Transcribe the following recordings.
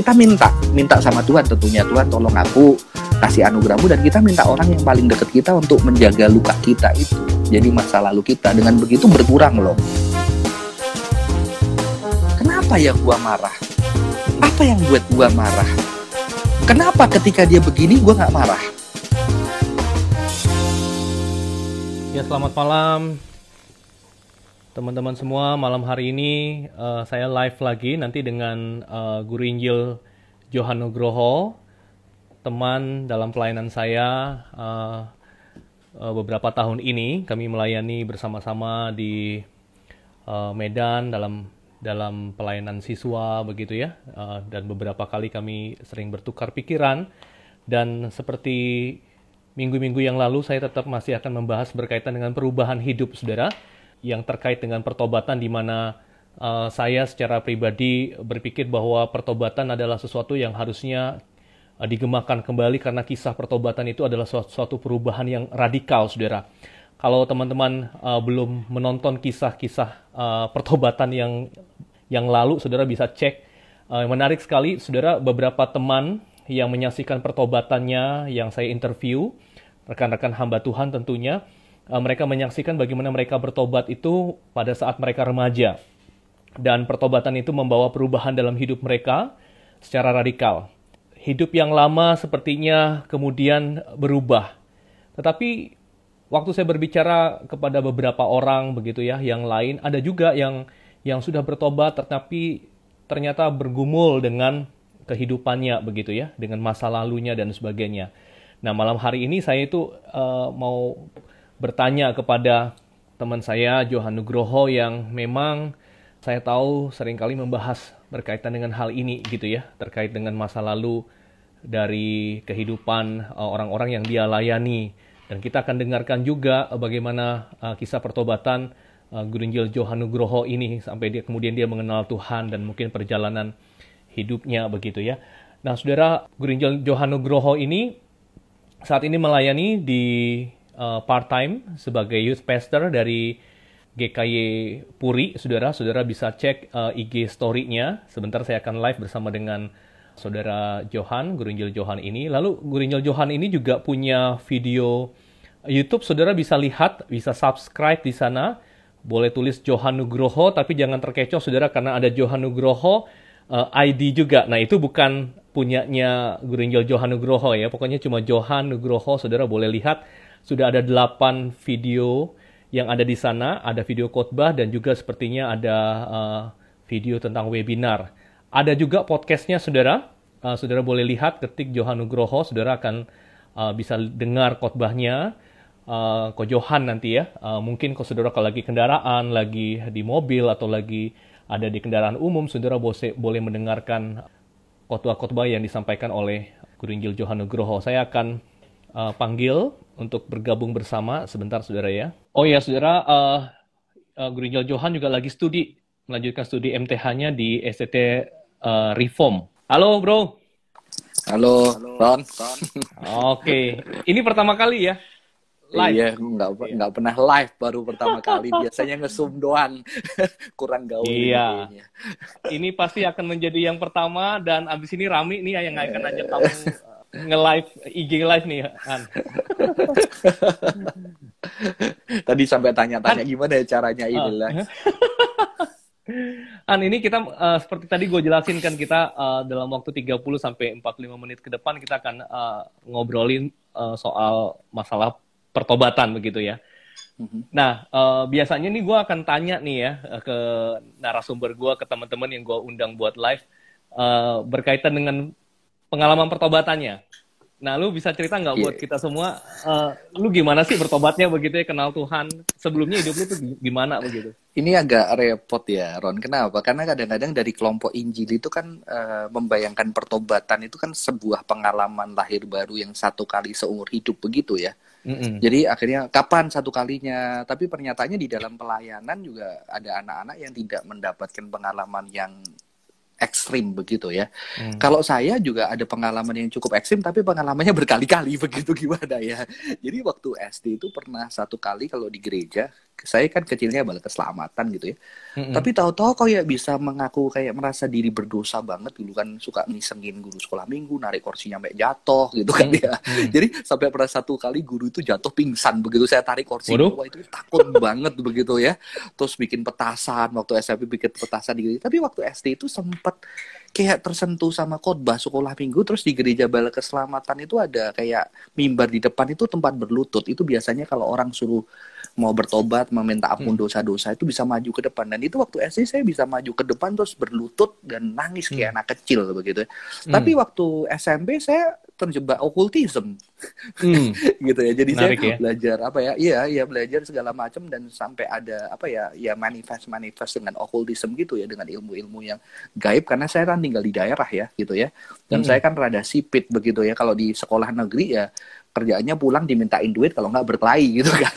kita minta minta sama Tuhan tentunya. Tuhan tolong aku kasih anugerahmu dan kita minta orang yang paling dekat kita untuk menjaga luka kita itu jadi masa lalu kita. Dengan begitu berkurang loh. Kenapa ya gua marah? Apa yang buat gua marah? Kenapa ketika dia begini gua nggak marah? Ya selamat malam teman-teman semua. Malam hari ini uh, saya live lagi nanti dengan uh, Guru Injil Johan Nugroho, teman dalam pelayanan saya uh, uh, beberapa tahun ini. Kami melayani bersama-sama di uh, Medan dalam dalam pelayanan siswa begitu ya. Uh, dan beberapa kali kami sering bertukar pikiran dan seperti minggu-minggu yang lalu saya tetap masih akan membahas berkaitan dengan perubahan hidup saudara yang terkait dengan pertobatan di mana uh, saya secara pribadi berpikir bahwa pertobatan adalah sesuatu yang harusnya uh, digemakan kembali karena kisah pertobatan itu adalah suatu, suatu perubahan yang radikal saudara. Kalau teman-teman uh, belum menonton kisah-kisah uh, pertobatan yang yang lalu saudara bisa cek uh, menarik sekali saudara beberapa teman yang menyaksikan pertobatannya yang saya interview, rekan-rekan hamba Tuhan tentunya, uh, mereka menyaksikan bagaimana mereka bertobat itu pada saat mereka remaja. Dan pertobatan itu membawa perubahan dalam hidup mereka secara radikal. Hidup yang lama sepertinya kemudian berubah. Tetapi waktu saya berbicara kepada beberapa orang begitu ya, yang lain ada juga yang yang sudah bertobat tetapi ternyata bergumul dengan kehidupannya begitu ya, dengan masa lalunya dan sebagainya. Nah, malam hari ini saya itu uh, mau bertanya kepada teman saya Johan Nugroho yang memang saya tahu sering kali membahas berkaitan dengan hal ini gitu ya, terkait dengan masa lalu dari kehidupan uh, orang-orang yang dia layani. Dan kita akan dengarkan juga uh, bagaimana uh, kisah pertobatan Guru Injil Johan Nugroho ini sampai dia kemudian dia mengenal Tuhan dan mungkin perjalanan hidupnya begitu ya. Nah, saudara Guru Injil Johan Nugroho ini saat ini melayani di uh, part time sebagai youth pastor dari GKY Puri, saudara. Saudara bisa cek uh, IG story-nya. Sebentar saya akan live bersama dengan saudara Johan, Guru Injil Johan ini. Lalu Guru Injil Johan ini juga punya video YouTube, saudara bisa lihat, bisa subscribe di sana. Boleh tulis Johan Nugroho, tapi jangan terkecoh, saudara, karena ada Johan Nugroho uh, ID juga. Nah, itu bukan punyanya Guru Injil Johan Nugroho ya. Pokoknya cuma Johan Nugroho, saudara boleh lihat. Sudah ada 8 video yang ada di sana. Ada video khotbah dan juga sepertinya ada uh, video tentang webinar. Ada juga podcastnya, saudara. Uh, saudara boleh lihat, ketik Johan Nugroho, saudara akan uh, bisa dengar khotbahnya. Uh, ko Johan nanti ya. Uh, mungkin kalau saudara kalau lagi kendaraan, lagi di mobil atau lagi ada di kendaraan umum, saudara boleh mendengarkan khotbah-khotbah yang disampaikan oleh Guru Injil Johan Nugroho. Saya akan uh, panggil untuk bergabung bersama sebentar, saudara ya. Oh ya, saudara, uh, uh, Guru Injil Johan juga lagi studi, melanjutkan studi MTH-nya di STT uh, Reform. Halo, bro. Halo, Ron. Oke, okay. ini pertama kali ya live. Iya, nggak iya. nggak pernah live baru pertama kali. Biasanya ngesum doang, kurang gaul. Iya. Ini pasti akan menjadi yang pertama dan abis ini Rami nih yang akan ajak kamu nge-live IG live nih, An. Tadi sampai tanya-tanya gimana ya caranya ini lah. An ini kita uh, seperti tadi gue jelasin kan kita uh, dalam waktu 30 sampai 45 menit ke depan kita akan uh, ngobrolin uh, soal masalah pertobatan begitu ya. Mm-hmm. Nah, uh, biasanya nih gue akan tanya nih ya ke narasumber gue, ke teman-teman yang gue undang buat live uh, berkaitan dengan pengalaman pertobatannya. Nah, lu bisa cerita nggak yeah. buat kita semua, uh, lu gimana sih bertobatnya begitu ya kenal Tuhan? Sebelumnya hidup lu tuh gimana begitu? Ini agak repot ya, Ron. Kenapa? Karena kadang-kadang dari kelompok Injil itu kan uh, membayangkan pertobatan itu kan sebuah pengalaman lahir baru yang satu kali seumur hidup begitu ya. Mm-hmm. Jadi akhirnya kapan satu kalinya? Tapi pernyataannya di dalam pelayanan juga ada anak-anak yang tidak mendapatkan pengalaman yang ekstrim begitu ya. Hmm. Kalau saya juga ada pengalaman yang cukup ekstrim tapi pengalamannya berkali-kali begitu gimana ya. Jadi waktu SD itu pernah satu kali kalau di gereja saya kan kecilnya balik keselamatan gitu ya. Mm-hmm. Tapi tahu-tahu kok ya bisa mengaku kayak merasa diri berdosa banget dulu kan suka ngisengin guru sekolah minggu, narik kursinya sampai jatuh gitu kan mm-hmm. ya. Jadi sampai pernah satu kali guru itu jatuh pingsan begitu saya tarik kursi wah itu takut banget begitu ya. Terus bikin petasan waktu SMP bikin petasan gitu. Tapi waktu SD itu sempat kayak tersentuh sama khotbah sekolah minggu terus di gereja bala keselamatan itu ada kayak mimbar di depan itu tempat berlutut itu biasanya kalau orang suruh mau bertobat meminta ampun hmm. dosa-dosa itu bisa maju ke depan dan itu waktu SD saya bisa maju ke depan terus berlutut dan nangis kayak hmm. anak kecil begitu hmm. tapi waktu SMP saya terjebak okultisme hmm. gitu ya jadi Menarik saya ya? belajar apa ya iya iya belajar segala macam dan sampai ada apa ya ya manifest manifest dengan okultisme gitu ya dengan ilmu-ilmu yang gaib karena saya kan tinggal di daerah ya gitu ya dan hmm. saya kan rada sipit begitu ya kalau di sekolah negeri ya kerjaannya pulang dimintain duit kalau nggak berkelahi gitu kan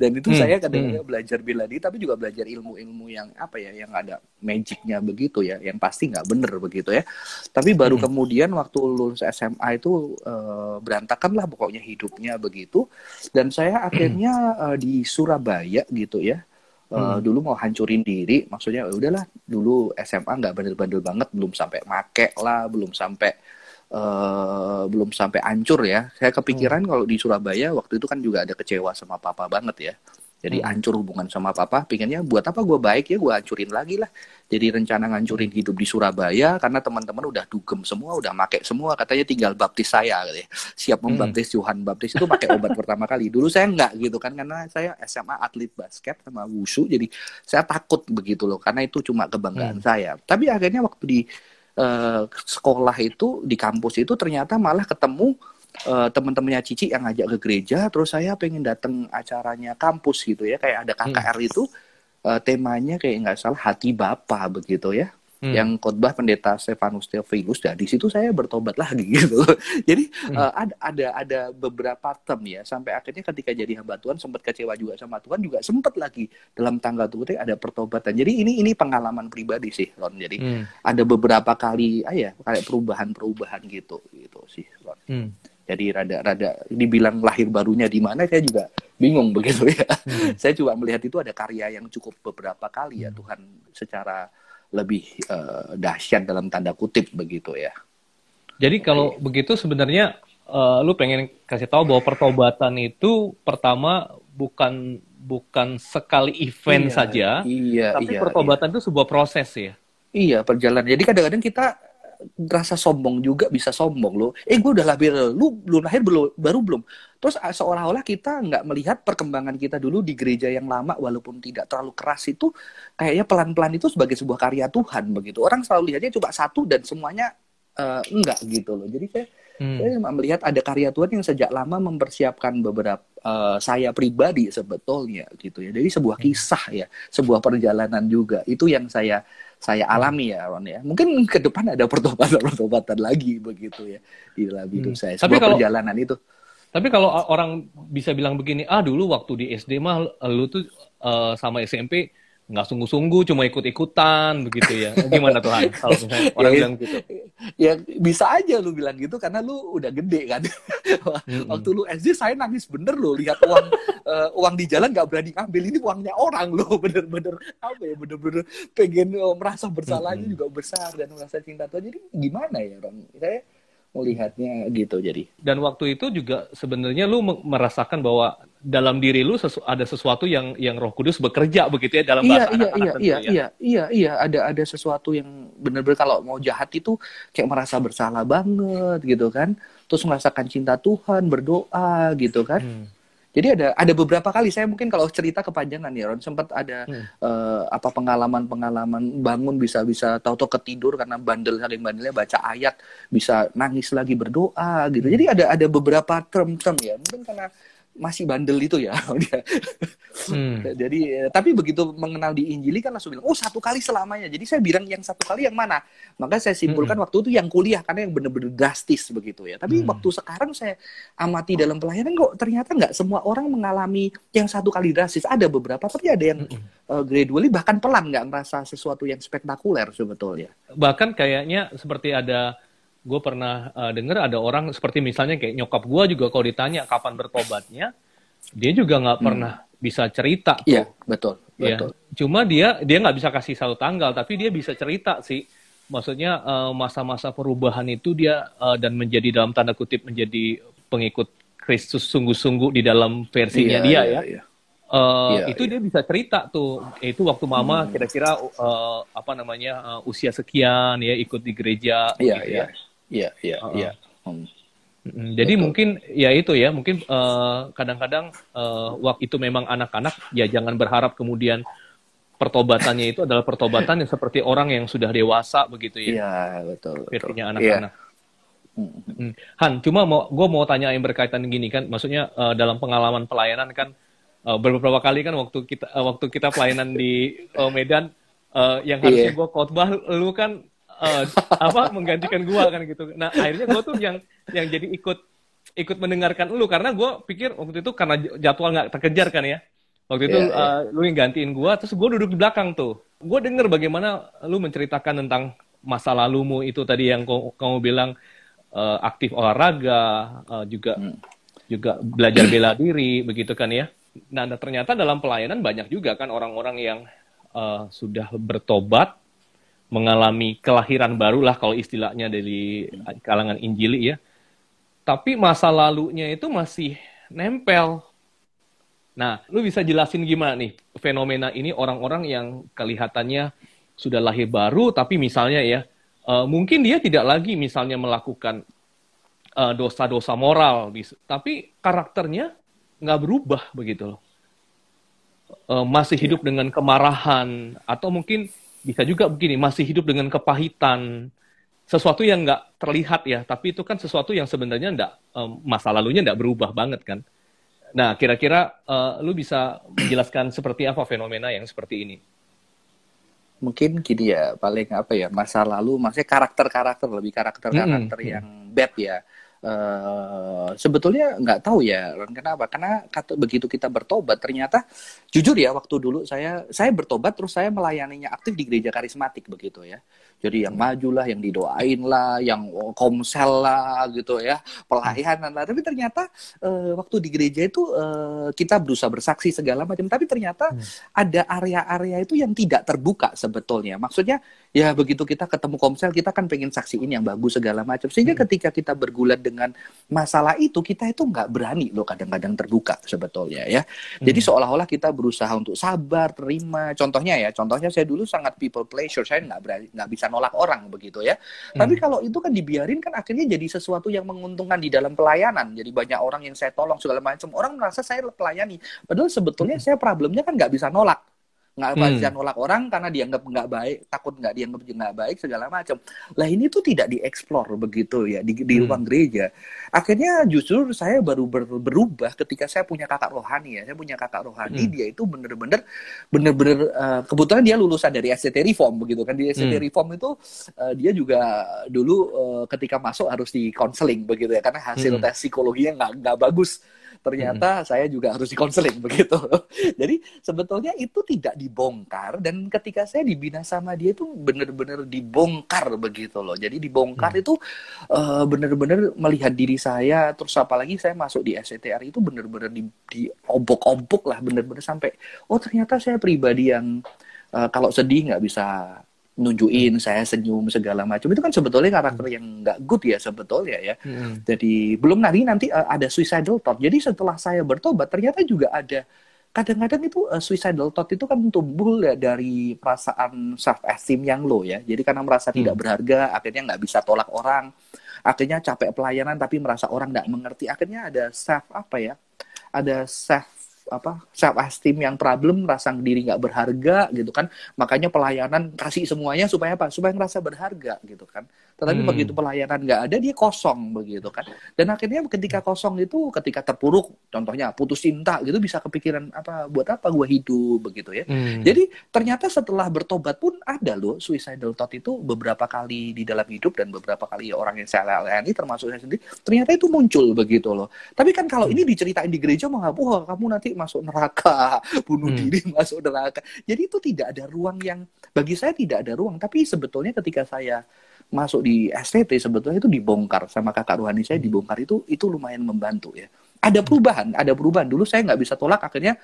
dan itu hmm, saya kadang-kadang hmm. belajar bela diri tapi juga belajar ilmu-ilmu yang apa ya yang ada magicnya begitu ya yang pasti nggak bener begitu ya tapi baru hmm. kemudian waktu lulus SMA itu uh, berantakan lah pokoknya hidupnya begitu dan saya akhirnya uh, di Surabaya gitu ya Uh, hmm. dulu mau hancurin diri maksudnya ya udahlah dulu SMA nggak bandel-bandel banget belum sampai make lah belum sampai uh, belum sampai hancur ya. Saya kepikiran hmm. kalau di Surabaya waktu itu kan juga ada kecewa sama papa banget ya. Jadi hmm. hancur hubungan sama papa, pikirnya buat apa gue baik ya, gue hancurin lagi lah. Jadi rencana ngancurin hmm. hidup di Surabaya karena teman-teman udah dugem semua, udah make semua, katanya tinggal baptis saya, gitu ya. siap hmm. membaptis hmm. Yohan baptis itu pakai obat pertama kali. Dulu saya enggak gitu kan, karena saya SMA atlet basket sama wushu, jadi saya takut begitu loh, karena itu cuma kebanggaan hmm. saya. Tapi akhirnya waktu di uh, sekolah itu di kampus itu ternyata malah ketemu uh, teman-temannya Cici yang ngajak ke gereja terus saya pengen datang acaranya kampus gitu ya kayak ada KKR hmm. itu uh, temanya kayak nggak salah hati Bapa begitu ya hmm. yang khotbah pendeta Stefanus Theophilus dan di situ saya bertobat lagi gitu jadi hmm. uh, ada ada ada beberapa term ya sampai akhirnya ketika jadi hamba Tuhan sempat kecewa juga sama Tuhan juga sempat lagi dalam tanggal itu ada pertobatan jadi ini ini pengalaman pribadi sih Ron jadi hmm. ada beberapa kali ah ya kayak perubahan-perubahan gitu gitu sih Ron hmm. jadi rada-rada dibilang lahir barunya di mana saya juga bingung begitu ya. Hmm. saya juga melihat itu ada karya yang cukup beberapa kali ya hmm. Tuhan secara lebih uh, dahsyat dalam tanda kutip begitu ya. Jadi kalau begitu sebenarnya uh, lu pengen kasih tahu bahwa pertobatan itu pertama bukan bukan sekali event iya, saja, iya, tapi iya, pertobatan iya. itu sebuah proses ya. Iya perjalanan. Jadi kadang-kadang kita rasa sombong juga bisa sombong loh. Eh gue udah lahir, lu belum lahir belum baru belum. Terus ah, seolah-olah kita nggak melihat perkembangan kita dulu di gereja yang lama walaupun tidak terlalu keras itu kayaknya pelan-pelan itu sebagai sebuah karya Tuhan begitu. Orang selalu lihatnya cuma satu dan semuanya uh, enggak gitu loh. Jadi saya hmm. saya melihat ada karya Tuhan yang sejak lama mempersiapkan beberapa uh, saya pribadi sebetulnya gitu ya. Jadi sebuah hmm. kisah ya, sebuah perjalanan juga. Itu yang saya saya alami ya Ron ya. Mungkin ke depan ada pertobatan-pertobatan lagi begitu ya di dalam hidup hmm. saya. Sebuah Tapi kalau, perjalanan itu. Tapi kalau orang bisa bilang begini, ah dulu waktu di SD mah lu tuh uh, sama SMP nggak sungguh-sungguh cuma ikut-ikutan begitu ya. Gimana Tuhan kalau misalnya ya, orang ya, bilang gitu. ya bisa aja lu bilang gitu karena lu udah gede kan? Waktu lu SD saya nangis. Bener lo lihat uang uh, uang di jalan nggak berani ngambil. Ini uangnya orang lo bener-bener. Apa ya bener-bener pengen uh, merasa bersalahnya juga besar dan merasa cinta Tuhan. Jadi gimana ya orang saya melihatnya gitu jadi dan waktu itu juga sebenarnya lu merasakan bahwa dalam diri lu sesu ada sesuatu yang yang Roh Kudus bekerja begitu ya dalam iya, bahasa iya, anak-anak iya, iya, ya. iya, iya, iya, ada ada sesuatu yang benar-benar kalau mau jahat itu kayak merasa bersalah banget gitu kan. Terus merasakan cinta Tuhan, berdoa gitu kan. Hmm. Jadi ada ada beberapa kali saya mungkin kalau cerita kepanjangan ya Ron sempat ada hmm. uh, apa pengalaman-pengalaman bangun bisa-bisa tahu-tahu ketidur karena bandel saling bandelnya baca ayat bisa nangis lagi berdoa gitu. Hmm. Jadi ada ada beberapa term-term ya mungkin karena masih bandel itu ya dia. Hmm. Jadi eh, tapi begitu mengenal di Injili kan langsung bilang, "Oh, satu kali selamanya." Jadi saya bilang yang satu kali yang mana? Maka saya simpulkan hmm. waktu itu yang kuliah karena yang benar-benar drastis begitu ya. Tapi hmm. waktu sekarang saya amati dalam pelayanan kok ternyata nggak semua orang mengalami yang satu kali drastis. Ada beberapa tapi ada yang hmm. uh, gradually bahkan pelan nggak merasa sesuatu yang spektakuler sebetulnya. Bahkan kayaknya seperti ada gue pernah uh, dengar ada orang seperti misalnya kayak nyokap gue juga kalau ditanya kapan bertobatnya dia juga nggak hmm. pernah bisa cerita. Iya, betul, ya. betul. Cuma dia dia nggak bisa kasih satu tanggal, tapi dia bisa cerita sih. Maksudnya eh, masa-masa uh, perubahan itu dia uh, dan menjadi dalam tanda kutip menjadi pengikut Kristus sungguh-sungguh di dalam versinya iya, dia iya, ya. Iya. Uh, iya, itu iya. dia bisa cerita tuh. Itu waktu mama hmm. kira-kira uh, apa namanya uh, usia sekian ya ikut di gereja. Iya, gitu iya. Ya. Iya, iya, uh, iya. Hmm. Jadi Betul. mungkin ya itu ya mungkin kadang-kadang uh, uh, waktu itu memang anak-anak ya jangan berharap kemudian pertobatannya itu adalah pertobatan yang seperti orang yang sudah dewasa begitu ya. Iya betul. Versinya anak-anak. Ya. Han, cuma mau gue mau tanya yang berkaitan gini kan, maksudnya uh, dalam pengalaman pelayanan kan uh, beberapa kali kan waktu kita uh, waktu kita pelayanan di uh, Medan uh, yang harusnya yeah. gue khotbah lu kan uh, apa menggantikan gua kan gitu. Nah akhirnya gua tuh yang yang jadi ikut ikut mendengarkan lu karena gua pikir waktu itu karena jadwal nggak terkejar kan ya. Waktu itu yeah, yeah. Uh, lu yang gantiin gua, terus gua duduk di belakang tuh. Gua denger bagaimana lu menceritakan tentang masa lalumu itu tadi yang kamu bilang uh, aktif olahraga, uh, juga hmm. juga belajar bela diri, begitu kan ya. Nah, ternyata dalam pelayanan banyak juga kan orang-orang yang uh, sudah bertobat mengalami kelahiran baru lah kalau istilahnya dari kalangan Injili ya. Tapi masa lalunya itu masih nempel. Nah, lu bisa jelasin gimana nih fenomena ini orang-orang yang kelihatannya sudah lahir baru tapi misalnya ya uh, mungkin dia tidak lagi misalnya melakukan uh, dosa-dosa moral, tapi karakternya nggak berubah begitu loh. Uh, masih hidup dengan kemarahan atau mungkin bisa juga begini, masih hidup dengan kepahitan, sesuatu yang nggak terlihat ya, tapi itu kan sesuatu yang sebenarnya nggak um, masa lalunya nggak berubah banget kan. Nah, kira-kira uh, lu bisa menjelaskan seperti apa fenomena yang seperti ini? Mungkin gini ya, paling apa ya, masa lalu, maksudnya karakter-karakter, lebih karakter-karakter hmm. yang bad ya Uh, sebetulnya nggak tahu ya kenapa? Karena kata, begitu kita bertobat ternyata jujur ya waktu dulu saya saya bertobat terus saya melayaninya aktif di gereja karismatik begitu ya. Jadi yang maju lah yang didoain lah yang komsel lah gitu ya pelayanan lah. Tapi ternyata uh, waktu di gereja itu uh, kita berusaha bersaksi segala macam tapi ternyata hmm. ada area-area itu yang tidak terbuka sebetulnya. Maksudnya ya begitu kita ketemu komsel kita kan pengen saksiin yang bagus segala macam sehingga hmm. ketika kita bergulat dengan masalah itu kita itu nggak berani loh kadang-kadang terbuka sebetulnya ya hmm. jadi seolah-olah kita berusaha untuk sabar terima contohnya ya contohnya saya dulu sangat people pleasure saya nggak berani nggak bisa nolak orang begitu ya hmm. tapi kalau itu kan dibiarin kan akhirnya jadi sesuatu yang menguntungkan di dalam pelayanan jadi banyak orang yang saya tolong segala macam orang merasa saya pelayani padahal sebetulnya hmm. saya problemnya kan nggak bisa nolak nggak hmm. bisa nolak orang karena dianggap nggak baik takut nggak dianggap nggak baik segala macam lah ini tuh tidak dieksplor begitu ya di, di hmm. ruang gereja akhirnya justru saya baru ber, berubah ketika saya punya kakak rohani ya saya punya kakak rohani hmm. dia itu bener-bener bener-bener uh, kebetulan dia lulusan dari SCT Reform begitu kan di SCT hmm. Reform itu uh, dia juga dulu uh, ketika masuk harus di counseling begitu ya karena hasil hmm. tes psikologinya nggak nggak bagus ternyata hmm. saya juga harus dikonseling begitu. Jadi sebetulnya itu tidak dibongkar dan ketika saya dibina sama dia itu benar-benar dibongkar begitu loh. Jadi dibongkar hmm. itu uh, benar-benar melihat diri saya terus apalagi saya masuk di SCTR itu benar-benar di, di obok-obok lah benar-benar sampai oh ternyata saya pribadi yang uh, kalau sedih nggak bisa nunjukin saya senyum segala macam. Itu kan sebetulnya karakter yang nggak good ya sebetulnya ya. Hmm. jadi belum nanti nanti uh, ada suicidal thought. Jadi setelah saya bertobat ternyata juga ada kadang-kadang itu uh, suicidal thought itu kan tumbuh ya dari perasaan self esteem yang low ya. Jadi karena merasa hmm. tidak berharga akhirnya nggak bisa tolak orang. Akhirnya capek pelayanan tapi merasa orang nggak mengerti. Akhirnya ada self apa ya ada self apa self esteem yang problem rasa diri nggak berharga gitu kan. Makanya pelayanan kasih semuanya supaya apa? Supaya ngerasa berharga gitu kan tetapi hmm. begitu pelayanan nggak ada dia kosong begitu kan dan akhirnya ketika kosong itu ketika terpuruk contohnya putus cinta gitu bisa kepikiran apa buat apa gue hidup begitu ya hmm. jadi ternyata setelah bertobat pun ada loh suicidal thought itu beberapa kali di dalam hidup dan beberapa kali orang yang saya layani termasuk saya sendiri ternyata itu muncul begitu loh tapi kan kalau hmm. ini diceritain di gereja mengapa oh, kamu nanti masuk neraka, bunuh hmm. diri masuk neraka. Jadi itu tidak ada ruang yang bagi saya tidak ada ruang. Tapi sebetulnya ketika saya masuk di STT sebetulnya itu dibongkar sama kakak rohani saya dibongkar. Itu itu lumayan membantu ya. Ada perubahan, ada perubahan. Dulu saya nggak bisa tolak akhirnya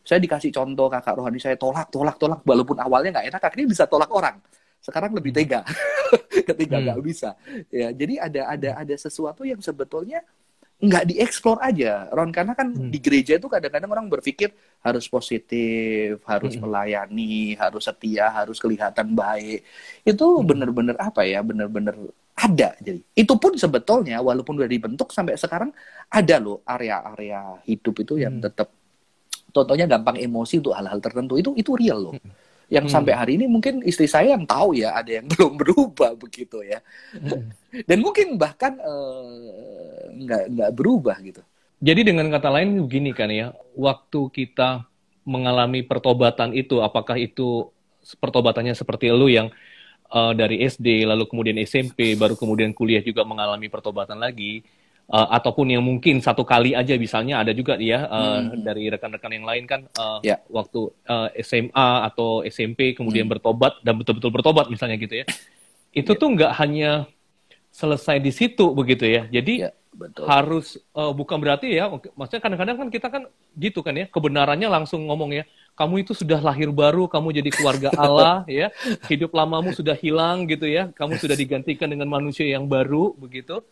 saya dikasih contoh kakak rohani saya tolak tolak tolak walaupun awalnya nggak enak akhirnya bisa tolak orang. Sekarang lebih tega. Ketika nggak hmm. bisa. Ya jadi ada ada ada sesuatu yang sebetulnya nggak dieksplor aja Ron karena kan hmm. di gereja itu kadang-kadang orang berpikir harus positif harus hmm. melayani harus setia harus kelihatan baik itu hmm. bener-bener apa ya bener-bener ada jadi itu pun sebetulnya walaupun udah dibentuk sampai sekarang ada loh area-area hidup itu yang hmm. tetap contohnya gampang emosi untuk hal-hal tertentu itu itu real loh hmm yang hmm. sampai hari ini mungkin istri saya yang tahu ya ada yang belum berubah begitu ya hmm. Dan mungkin bahkan uh, nggak nggak berubah gitu jadi dengan kata lain begini kan ya waktu kita mengalami pertobatan itu apakah itu pertobatannya seperti lu yang uh, dari SD lalu kemudian SMP baru kemudian kuliah juga mengalami pertobatan lagi uh, ataupun yang mungkin satu kali aja misalnya ada juga ya uh, hmm. dari rekan-rekan yang lain kan uh, yeah. waktu uh, SMA atau SMP kemudian hmm. bertobat dan betul-betul bertobat misalnya gitu ya itu yeah. tuh nggak hanya selesai di situ begitu ya jadi yeah, betul. harus uh, bukan berarti ya maksudnya kadang-kadang kan kita kan gitu kan ya kebenarannya langsung ngomong ya kamu itu sudah lahir baru, kamu jadi keluarga Allah, ya. Hidup lamamu sudah hilang gitu ya. Kamu sudah digantikan dengan manusia yang baru begitu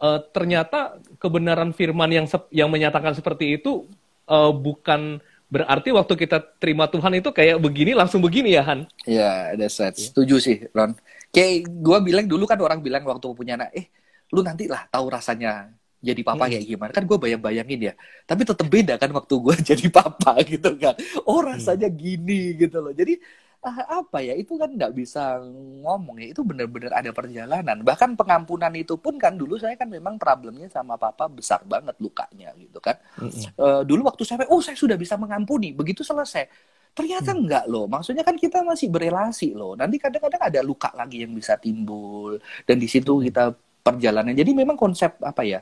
uh, ternyata kebenaran firman yang yang menyatakan seperti itu uh, bukan berarti waktu kita terima Tuhan itu kayak begini langsung begini ya Han? Iya, ada set. Setuju sih Ron. Kayak gue bilang dulu kan orang bilang waktu punya anak, eh lu nanti lah tahu rasanya jadi papa hmm. kayak gimana. Kan gue bayang bayangin ya. Tapi tetap beda kan waktu gue jadi papa gitu kan. Oh rasanya gini gitu loh. Jadi Ah, apa ya itu kan nggak bisa ngomong ya. Itu benar-benar ada perjalanan. Bahkan pengampunan itu pun kan dulu saya kan memang problemnya sama papa besar banget lukanya gitu kan. Mm-hmm. uh, dulu waktu saya oh saya sudah bisa mengampuni. Begitu selesai ternyata mm. enggak loh maksudnya kan kita masih berelasi loh nanti kadang-kadang ada luka lagi yang bisa timbul dan di situ kita perjalanan jadi memang konsep apa ya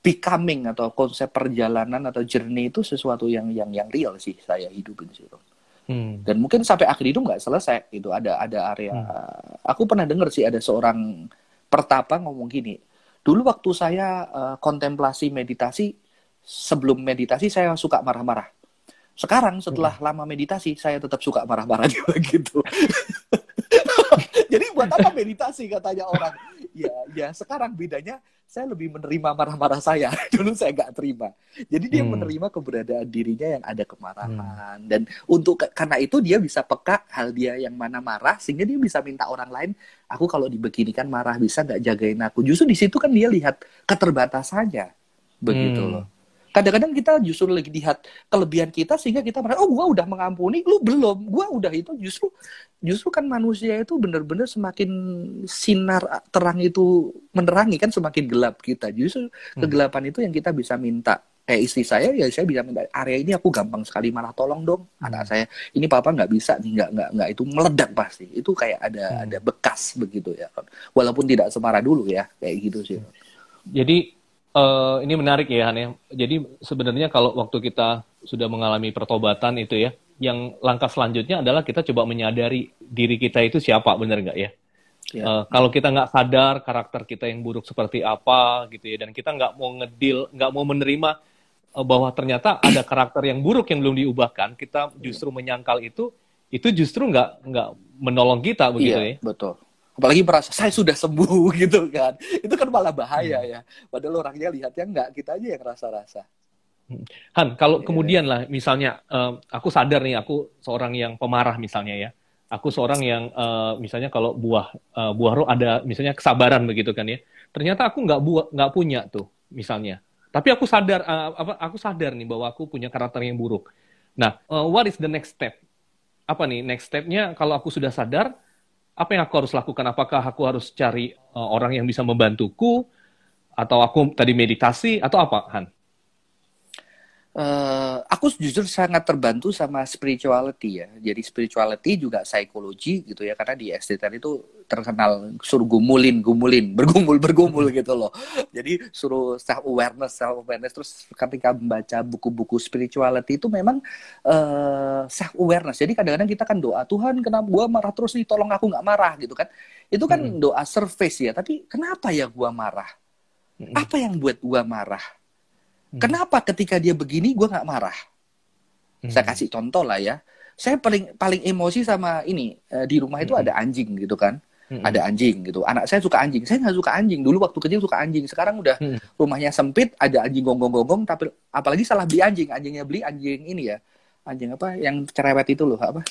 becoming atau konsep perjalanan atau journey itu sesuatu yang yang yang real sih saya hidupin sih loh Hmm. Dan mungkin sampai akhir hidup nggak selesai itu ada ada area. Hmm. Aku pernah dengar sih ada seorang pertapa ngomong gini. Dulu waktu saya uh, kontemplasi meditasi sebelum meditasi saya suka marah-marah. Sekarang setelah hmm. lama meditasi saya tetap suka marah-marah juga gitu. Jadi buat apa meditasi katanya orang? Ya, ya sekarang bedanya saya lebih menerima marah-marah saya. Dulu saya nggak terima. Jadi dia hmm. menerima keberadaan dirinya yang ada kemarahan. Hmm. Dan untuk karena itu dia bisa peka hal dia yang mana marah sehingga dia bisa minta orang lain, aku kalau dibeginikan marah bisa nggak jagain aku. Justru di situ kan dia lihat keterbatasannya. Begitu hmm. loh kadang-kadang kita justru lagi lihat kelebihan kita sehingga kita merasa oh gua udah mengampuni lu belum. Gua udah itu justru justru kan manusia itu benar-benar semakin sinar terang itu menerangi kan semakin gelap kita. Justru hmm. kegelapan itu yang kita bisa minta. Kayak istri saya ya saya bisa minta area ini aku gampang sekali malah tolong dong. Hmm. anak saya ini papa nggak bisa nih nggak nggak nggak. Itu meledak pasti. Itu kayak ada hmm. ada bekas begitu ya. Walaupun tidak semarah dulu ya kayak gitu sih. Jadi Uh, ini menarik ya Han ya. Jadi sebenarnya kalau waktu kita sudah mengalami pertobatan itu ya, yang langkah selanjutnya adalah kita coba menyadari diri kita itu siapa, benar nggak ya? Yeah. Ya. Uh, kalau kita nggak sadar karakter kita yang buruk seperti apa gitu ya, dan kita nggak mau ngedil, nggak mau menerima uh, bahwa ternyata ada karakter yang buruk yang belum diubahkan, kita justru menyangkal itu, itu justru nggak nggak menolong kita begitu yeah, ya? Betul apalagi merasa saya sudah sembuh gitu kan. Itu kan malah bahaya hmm. ya. Padahal orangnya lihatnya enggak kita aja yang rasa-rasa. Hmm. Han kalau yeah. kemudian lah misalnya uh, aku sadar nih aku seorang yang pemarah misalnya ya. Aku seorang yang uh, misalnya kalau buah uh, buah roh ada misalnya kesabaran begitu kan ya. Ternyata aku nggak buah nggak punya tuh misalnya. Tapi aku sadar uh, apa aku sadar nih bahwa aku punya karakter yang buruk. Nah uh, what is the next step? Apa nih next stepnya? Kalau aku sudah sadar apa yang aku harus lakukan? Apakah aku harus cari uh, orang yang bisa membantuku, atau aku tadi meditasi, atau apa, Han? Uh, aku jujur sangat terbantu sama spirituality ya. Jadi spirituality juga psikologi gitu ya karena di SDTR itu terkenal suruh gumulin, gumulin, bergumul, bergumul gitu loh. Jadi suruh self awareness, self awareness terus ketika membaca buku-buku spirituality itu memang uh, self awareness. Jadi kadang-kadang kita kan doa Tuhan kenapa gua marah terus nih, tolong aku nggak marah gitu kan. Itu kan hmm. doa surface ya. Tapi kenapa ya gua marah? Hmm. Apa yang buat gua marah? Hmm. Kenapa ketika dia begini gue nggak marah? Hmm. Saya kasih contoh lah ya. Saya paling paling emosi sama ini uh, di rumah itu hmm. ada anjing gitu kan. Hmm. Ada anjing gitu. Anak saya suka anjing. Saya nggak suka anjing. Dulu waktu kecil suka anjing. Sekarang udah hmm. rumahnya sempit, ada anjing gonggong-gonggong. Tapi apalagi salah beli anjing. Anjingnya beli anjing ini ya anjing apa yang cerewet itu loh apa?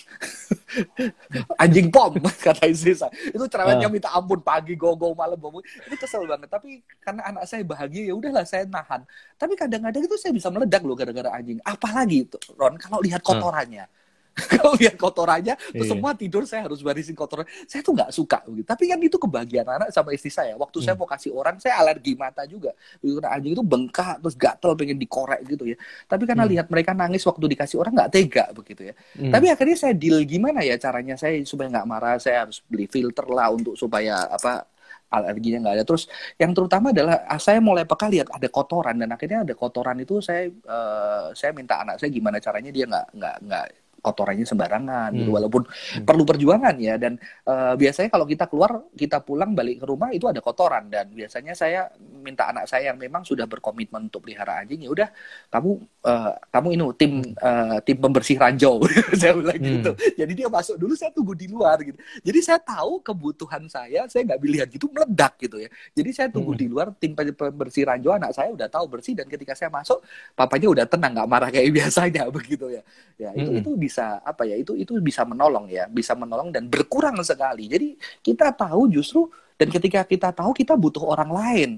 Anjing pom kata istri saya. Itu cerewetnya uh. minta ampun pagi gogo malam gogo itu kesel banget. Tapi karena anak saya bahagia ya udahlah saya nahan. Tapi kadang-kadang itu saya bisa meledak loh gara-gara anjing. Apalagi itu Ron kalau lihat kotorannya. uh kalau lihat kotorannya terus iya. semua tidur saya harus barisin kotoran saya tuh nggak suka gitu tapi kan itu kebahagiaan anak sama istri saya waktu hmm. saya mau kasih orang saya alergi mata juga karena anjing itu bengkak terus gatel pengen dikorek gitu ya tapi karena hmm. lihat mereka nangis waktu dikasih orang nggak tega begitu ya hmm. tapi akhirnya saya deal gimana ya caranya saya supaya nggak marah saya harus beli filter lah untuk supaya apa alerginya nggak ada. Terus yang terutama adalah ah, saya mulai peka lihat ada kotoran dan akhirnya ada kotoran itu saya uh, saya minta anak saya gimana caranya dia nggak nggak nggak kotorannya sembarangan gitu. hmm. walaupun hmm. perlu perjuangan ya dan uh, biasanya kalau kita keluar kita pulang balik ke rumah itu ada kotoran dan biasanya saya minta anak saya yang memang sudah berkomitmen untuk pelihara anjing ya udah kamu uh, kamu ini tim uh, tim pembersih ranjau saya bilang hmm. gitu jadi dia masuk dulu saya tunggu di luar gitu jadi saya tahu kebutuhan saya saya nggak lihat gitu meledak gitu ya jadi saya tunggu hmm. di luar tim pembersih ranjau anak saya udah tahu bersih dan ketika saya masuk papanya udah tenang nggak marah kayak biasanya begitu ya ya itu hmm. itu bisa apa ya itu itu bisa menolong ya bisa menolong dan berkurang sekali jadi kita tahu justru dan ketika kita tahu kita butuh orang lain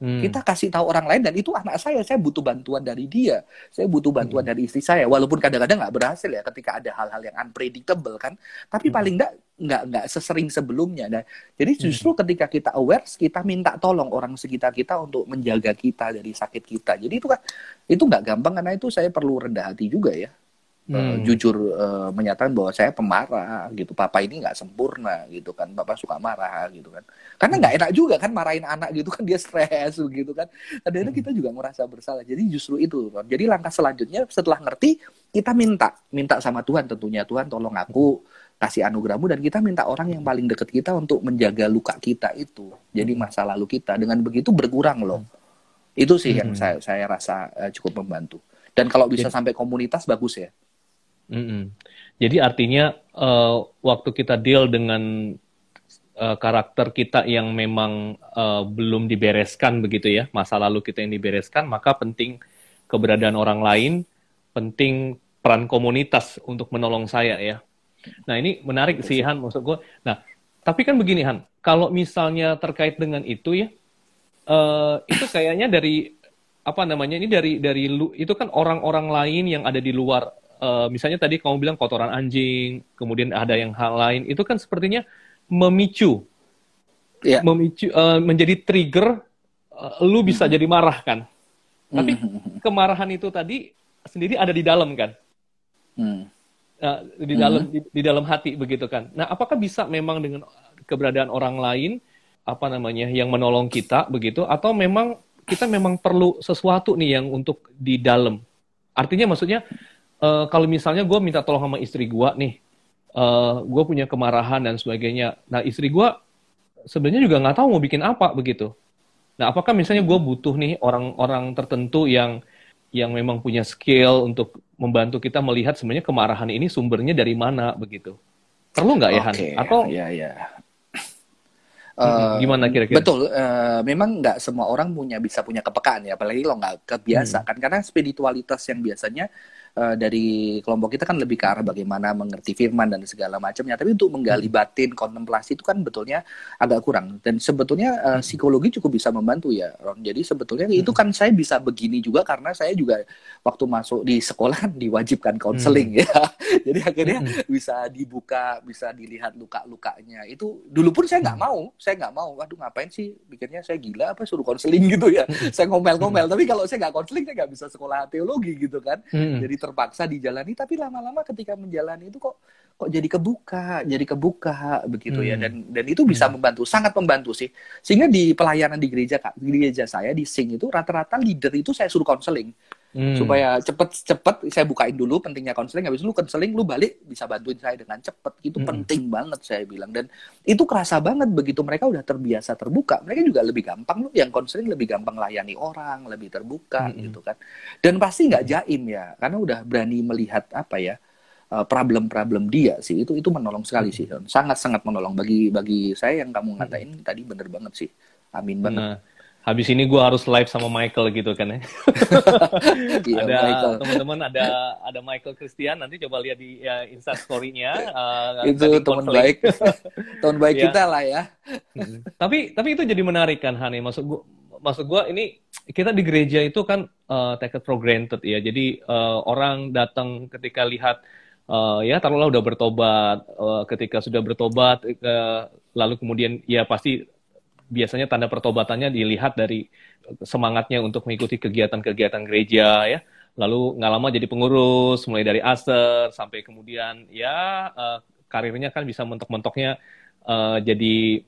Hmm. Kita kasih tahu orang lain dan itu anak saya, saya butuh bantuan dari dia, saya butuh bantuan hmm. dari istri saya. Walaupun kadang-kadang nggak berhasil ya ketika ada hal-hal yang unpredictable kan, tapi hmm. paling nggak nggak nggak sesering sebelumnya. Dan jadi hmm. justru hmm. ketika kita aware, kita minta tolong orang sekitar kita untuk menjaga kita dari sakit kita. Jadi itu kan itu nggak gampang karena itu saya perlu rendah hati juga ya. Eh, hmm. uh, jujur uh, menyatakan bahwa saya pemarah gitu. Papa ini nggak sempurna gitu kan. Papa suka marah gitu kan. Karena nggak enak juga kan marahin anak gitu kan dia stres gitu kan. Kadang-kadang hmm. kita juga merasa bersalah. Jadi justru itu jadi langkah selanjutnya setelah ngerti kita minta minta sama Tuhan tentunya. Tuhan tolong aku kasih anugerahmu dan kita minta orang yang paling dekat kita untuk menjaga luka kita itu. Jadi hmm. masa lalu kita. Dengan begitu berkurang loh. Hmm. itu sih yang saya saya rasa uh, cukup membantu. Dan kalau bisa sampai komunitas bagus ya Mm -hmm. Jadi artinya uh, waktu kita deal dengan uh, karakter kita yang memang uh, belum dibereskan begitu ya, masa lalu kita yang dibereskan, maka penting keberadaan orang lain, penting peran komunitas untuk menolong saya ya. Nah ini menarik sih Han, maksud gue. Nah tapi kan begini Han, kalau misalnya terkait dengan itu ya, uh, itu kayaknya dari apa namanya ini dari dari itu kan orang-orang lain yang ada di luar uh, misalnya tadi kamu bilang kotoran anjing, kemudian ada yang hal lain, itu kan sepertinya memicu, yeah. memicu uh, menjadi trigger, uh, lu bisa mm-hmm. jadi marah kan. Tapi mm-hmm. kemarahan itu tadi sendiri ada di dalam kan, mm. uh, di dalam mm. di, di dalam hati begitu kan. Nah, apakah bisa memang dengan keberadaan orang lain apa namanya yang menolong kita begitu, atau memang kita memang perlu sesuatu nih yang untuk di dalam. Artinya maksudnya uh, kalau misalnya gue minta tolong sama istri gue nih, uh, eh, gue punya kemarahan dan sebagainya. Nah istri gue sebenarnya juga nggak tahu mau bikin apa begitu. Nah apakah misalnya gue butuh nih orang-orang tertentu yang yang memang punya skill untuk membantu kita melihat sebenarnya kemarahan ini sumbernya dari mana begitu? Perlu nggak ya Han? Atau ya ya. Uh, gimana kira-kira? Betul, uh, memang nggak semua orang punya bisa punya kepekaan ya, apalagi lo nggak kebiasa hmm. kan, karena spiritualitas yang biasanya uh, dari kelompok kita kan lebih ke arah bagaimana mengerti firman dan segala macamnya. Tapi untuk menggali hmm. batin, kontemplasi itu kan betulnya agak kurang. Dan sebetulnya uh, psikologi cukup bisa membantu ya, Ron. Jadi sebetulnya hmm. itu kan saya bisa begini juga karena saya juga waktu masuk di sekolah diwajibkan konseling hmm. ya. Jadi akhirnya hmm. bisa dibuka, bisa dilihat luka-lukanya. Itu dulu pun saya nggak mau, saya nggak mau. Waduh ngapain sih? Pikirnya saya gila apa suruh konseling gitu ya. saya ngomel-ngomel. Tapi kalau saya nggak konseling saya nggak bisa sekolah teologi gitu kan. Hmm. Jadi terpaksa dijalani tapi lama-lama ketika menjalani itu kok kok jadi kebuka jadi kebuka begitu ya. hmm. ya dan dan itu bisa hmm. membantu sangat membantu sih sehingga di pelayanan di gereja di gereja saya di sing itu rata-rata leader itu saya suruh konseling Hmm. Supaya cepet-cepet saya bukain dulu pentingnya konseling, habis lu konseling lu balik bisa bantuin saya dengan cepet. Itu hmm. penting banget saya bilang dan itu kerasa banget begitu mereka udah terbiasa terbuka, mereka juga lebih gampang lu yang konseling lebih gampang layani orang, lebih terbuka hmm. gitu kan. Dan pasti nggak jaim ya, karena udah berani melihat apa ya eh, problem-problem dia sih itu itu menolong sekali sih sangat sangat menolong bagi bagi saya yang kamu ngatain hmm. tadi bener banget sih amin banget nah habis ini gue harus live sama Michael gitu kan ya. iya, ada teman-teman ada ada Michael Christian nanti coba lihat di ya, Insta story-nya. Uh, itu teman baik, teman baik ya. kita lah ya. tapi tapi itu jadi menarik kan Hani. Maksud gue maksud gue ini kita di gereja itu kan uh, take it for granted ya. Jadi uh, orang datang ketika lihat uh, ya taruhlah udah bertobat, uh, ketika sudah bertobat uh, lalu kemudian ya pasti biasanya tanda pertobatannya dilihat dari semangatnya untuk mengikuti kegiatan-kegiatan gereja ya. Lalu nggak lama jadi pengurus mulai dari aser sampai kemudian ya uh, karirnya kan bisa mentok-mentoknya uh, jadi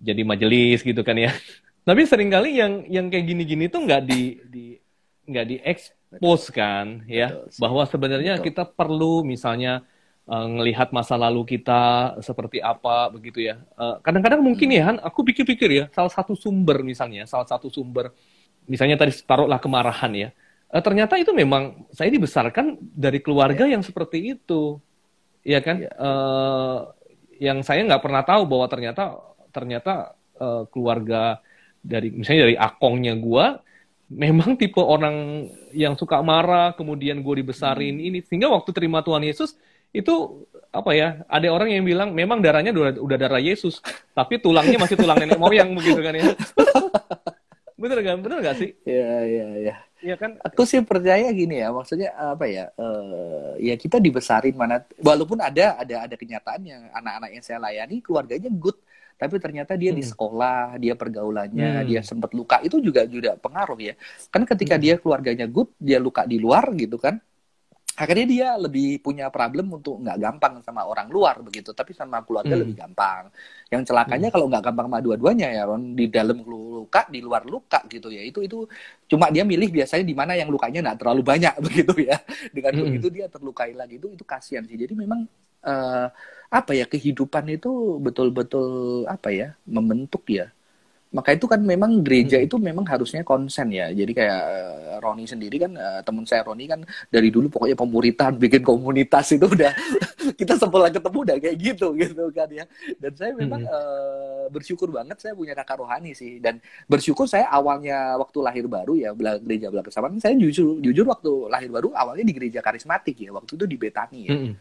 jadi majelis gitu kan ya. Tapi sering kali yang yang kayak gini-gini tuh nggak di di nggak diekspos kan ya. Betul, bahwa sebenarnya Betul. kita perlu misalnya uh, ngelihat masa lalu kita seperti apa begitu ya. kadang kadang-kadang mungkin ya Han, aku pikir-pikir ya, salah satu sumber misalnya, salah satu sumber misalnya tadi taruhlah kemarahan ya. Uh, ternyata itu memang saya dibesarkan dari keluarga yang seperti itu, ya kan? Uh, yang saya nggak pernah tahu bahwa ternyata ternyata uh, keluarga dari misalnya dari akongnya gua memang tipe orang yang suka marah, kemudian gue dibesarin hmm. ini sehingga waktu terima Tuhan Yesus itu apa ya ada orang yang bilang memang darahnya udah, udah darah Yesus tapi tulangnya masih tulang nenek moyang begitu kan ya bener kan bener gak sih ya ya ya ya kan aku sih percaya gini ya maksudnya apa ya uh, ya kita dibesarin mana walaupun ada ada ada kenyataannya anak-anak yang saya layani keluarganya good tapi ternyata dia hmm. di sekolah dia pergaulannya hmm. dia sempat luka itu juga juga pengaruh ya kan ketika hmm. dia keluarganya good dia luka di luar gitu kan akhirnya dia lebih punya problem untuk nggak gampang sama orang luar begitu tapi sama keluarga hmm. lebih gampang yang celakanya hmm. kalau nggak gampang sama dua-duanya ya Ron di dalam luka di luar luka gitu ya itu itu cuma dia milih biasanya di mana yang lukanya nggak terlalu banyak begitu ya dengan hmm. begitu dia terlukai lagi itu itu kasihan sih jadi memang uh, apa ya kehidupan itu betul-betul apa ya membentuk ya maka itu kan memang gereja hmm. itu memang harusnya konsen ya. Jadi kayak uh, Roni sendiri kan uh, teman saya Roni kan dari dulu pokoknya pemuritan bikin komunitas itu udah kita sebelah ketemu udah kayak gitu gitu kan ya. Dan saya memang hmm. uh, bersyukur banget saya punya kakak rohani sih. Dan bersyukur saya awalnya waktu lahir baru ya gereja belah kesamaan saya jujur jujur waktu lahir baru awalnya di gereja karismatik ya. Waktu itu di Betani ya. Hmm.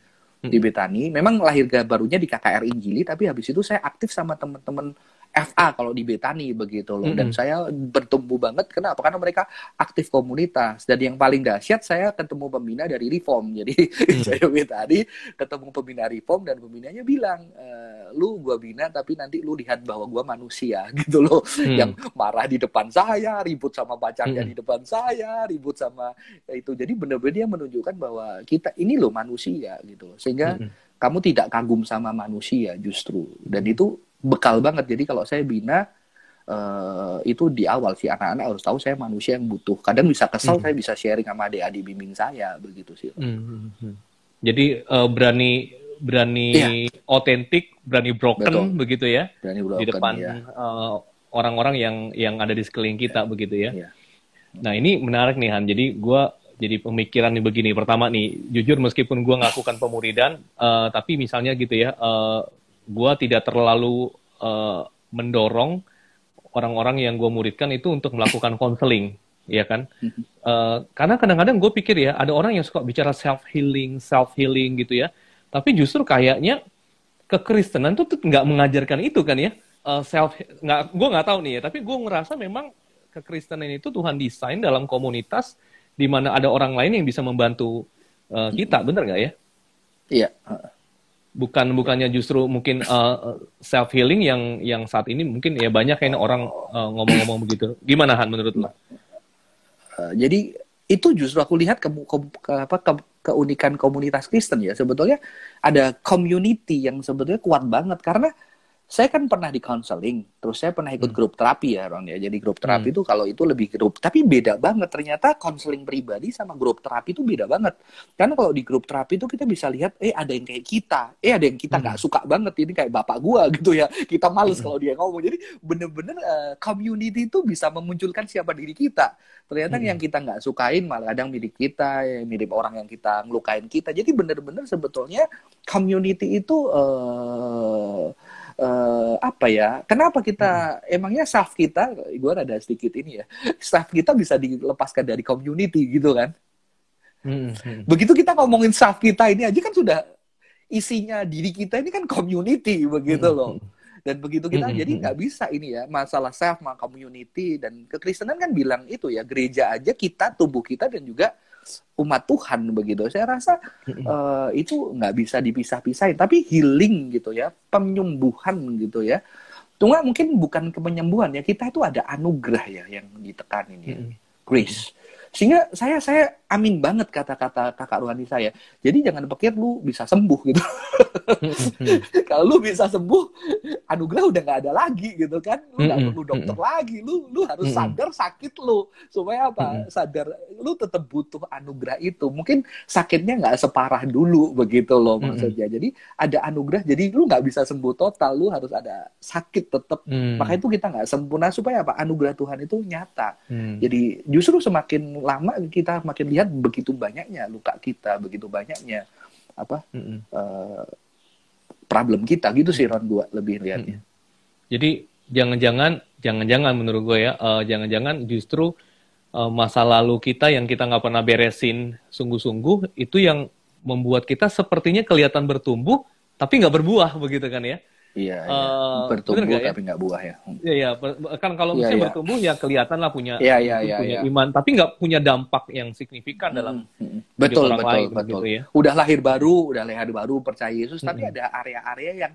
di Betani. Memang lahir barunya di KKR Injili tapi habis itu saya aktif sama teman-teman FA kalau di Betani begitu loh. Mm -hmm. Dan saya bertumbuh banget kenapa? Karena mereka aktif komunitas. Dan yang paling dahsyat saya ketemu pembina dari Reform. Jadi mm. saya Betani ketemu pembina Reform dan pembinanya bilang, e, lu gua bina tapi nanti lu lihat bahwa gua manusia gitu loh. Mm. Yang marah di depan saya, ribut sama pacarnya mm. di depan saya, ribut sama ya itu. Jadi benar-benar dia menunjukkan bahwa kita ini loh manusia gitu loh. Sehingga mm. kamu tidak kagum sama manusia justru. Dan itu bekal banget. Jadi kalau saya bina uh, itu di awal sih anak-anak harus tahu saya manusia yang butuh. Kadang bisa kesel, hmm. saya bisa sharing sama adik-adik bimbing saya begitu sih. Hmm. hmm, hmm. Jadi uh, berani berani iya. otentik, berani broken Betul. begitu ya. Berani broken, di depan ya. uh, orang-orang yang yang ada di sekeliling kita ya. begitu ya. ya. Nah ini menarik nih Han. Jadi gue jadi pemikiran nih begini. Pertama nih, jujur meskipun gue ngakukan pemuridan, uh, tapi misalnya gitu ya, uh, gue tidak terlalu uh, mendorong orang-orang yang gue muridkan itu untuk melakukan konseling, ya kan? Uh, karena kadang-kadang gue pikir ya, ada orang yang suka bicara self healing, self healing gitu ya. Tapi justru kayaknya kekristenan tuh nggak mengajarkan itu kan ya? Uh, self nggak, gue nggak tahu nih ya. Tapi gue ngerasa memang kekristenan itu Tuhan desain dalam komunitas di mana ada orang lain yang bisa membantu uh, kita, bener nggak ya? Iya bukan bukannya justru mungkin uh, self healing yang yang saat ini mungkin ya banyak kayak orang uh, ngomong-ngomong begitu. Gimana Han menurut lo? Uh, jadi itu justru aku lihat ke, ke, ke apa ke, keunikan komunitas Kristen ya sebetulnya ada community yang sebetulnya kuat banget karena saya kan pernah di counseling, terus saya pernah ikut Hmm. grup terapi ya, Ron ya. Jadi grup terapi Hmm. itu kalau itu lebih grup, tapi beda banget. Ternyata counseling pribadi sama grup terapi itu beda banget. Karena kalau di grup terapi itu kita bisa lihat, eh ada yang kayak kita, eh ada yang kita Hmm. nggak suka banget. Ini kayak bapak gua gitu ya. Kita males Hmm. kalau dia ngomong. Jadi bener-bener eh, community itu bisa memunculkan siapa diri kita. Ternyata Hmm. yang kita nggak sukain malah kadang mirip kita, ya, mirip orang yang kita ngelukain kita. Jadi bener-bener sebetulnya community itu eh eh, apa ya? Kenapa kita emangnya staff kita, gue ada sedikit ini ya, staff kita bisa dilepaskan dari community gitu kan? Hmm, hmm. Begitu kita ngomongin staff kita ini aja kan sudah isinya diri kita ini kan community begitu Hmm, loh. Dan begitu kita Hmm, jadi hmm, nggak bisa ini ya masalah self, sama community dan kekristenan kan bilang itu ya gereja aja kita tubuh kita dan juga umat Tuhan begitu. Saya rasa eh, itu nggak bisa dipisah-pisahin. Tapi healing gitu ya, penyembuhan gitu ya. Cuma mungkin bukan kepenyembuhan ya, kita itu ada anugerah ya yang ditekanin ya, Hmm. grace. Sehingga saya saya amin banget kata-kata kakak rohani saya. Jadi jangan pikir lu bisa sembuh gitu. Kalau lu bisa sembuh, anugerah udah nggak ada lagi gitu kan. Lu nggak perlu dokter lagi. Lu lu harus sadar sakit lu supaya apa? Sadar lu tetap butuh anugerah itu. Mungkin sakitnya nggak separah dulu begitu loh maksudnya. Jadi ada anugerah. Jadi lu nggak bisa sembuh total. Lu harus ada sakit tetap. Hmm. Makanya itu kita nggak sempurna supaya apa? Anugerah Tuhan itu nyata. Hmm. Jadi justru semakin lama kita makin lihat begitu banyaknya luka kita, begitu banyaknya apa Hmm. eh, problem kita gitu sih Ron gua lebih lihatnya. Jadi jangan-jangan, jangan-jangan menurut gue ya, eh, jangan-jangan justru eh, masa lalu kita yang kita nggak pernah beresin sungguh-sungguh itu yang membuat kita sepertinya kelihatan bertumbuh tapi nggak berbuah begitu kan ya? Iya, iya. Eh, bertumbuh nggak ya? tapi nggak buah ya. Iya, iya. ber- kan kalau Iya, misalnya iya. bertumbuh ya kelihatan lah punya Iya, iya, mungkin iya, punya iya. iman, tapi nggak punya dampak yang signifikan dalam Mm, mm. betul orang betul lain, betul. begitu ya. Udah lahir baru, udah lahir baru percaya Yesus, tapi Mm-mm. ada area-area yang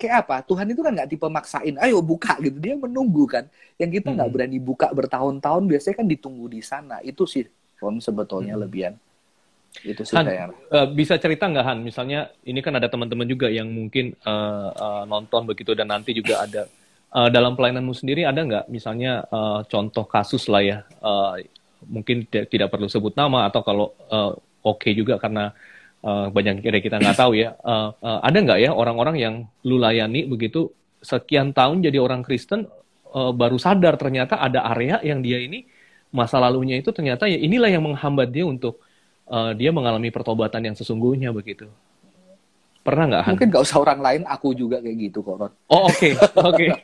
kayak apa? Tuhan itu kan nggak tipe maksain, ayo buka gitu. Dia menunggu kan. Yang kita nggak Mm-mm. berani buka bertahun-tahun, biasanya kan ditunggu di sana. Itu sih Ron sebetulnya Mm-mm. lebihan. Itu sih Han, eh, bisa cerita nggak Han? Misalnya ini kan ada teman-teman juga yang mungkin eh, eh, nonton begitu dan nanti juga ada. Eh, dalam pelayananmu sendiri ada nggak? Misalnya eh, contoh kasus lah ya eh, mungkin tidak perlu sebut nama atau kalau eh, oke juga karena eh, banyak dari kita nggak tahu ya. Eh, eh, ada nggak ya orang-orang yang lu layani begitu sekian tahun jadi orang Kristen eh, baru sadar ternyata ada area yang dia ini masa lalunya itu ternyata ya inilah yang menghambat dia untuk eh, dia mengalami pertobatan yang sesungguhnya begitu. Pernah nggak? Mungkin nggak usah orang lain, aku juga kayak gitu kok Ron. Oh oke oke.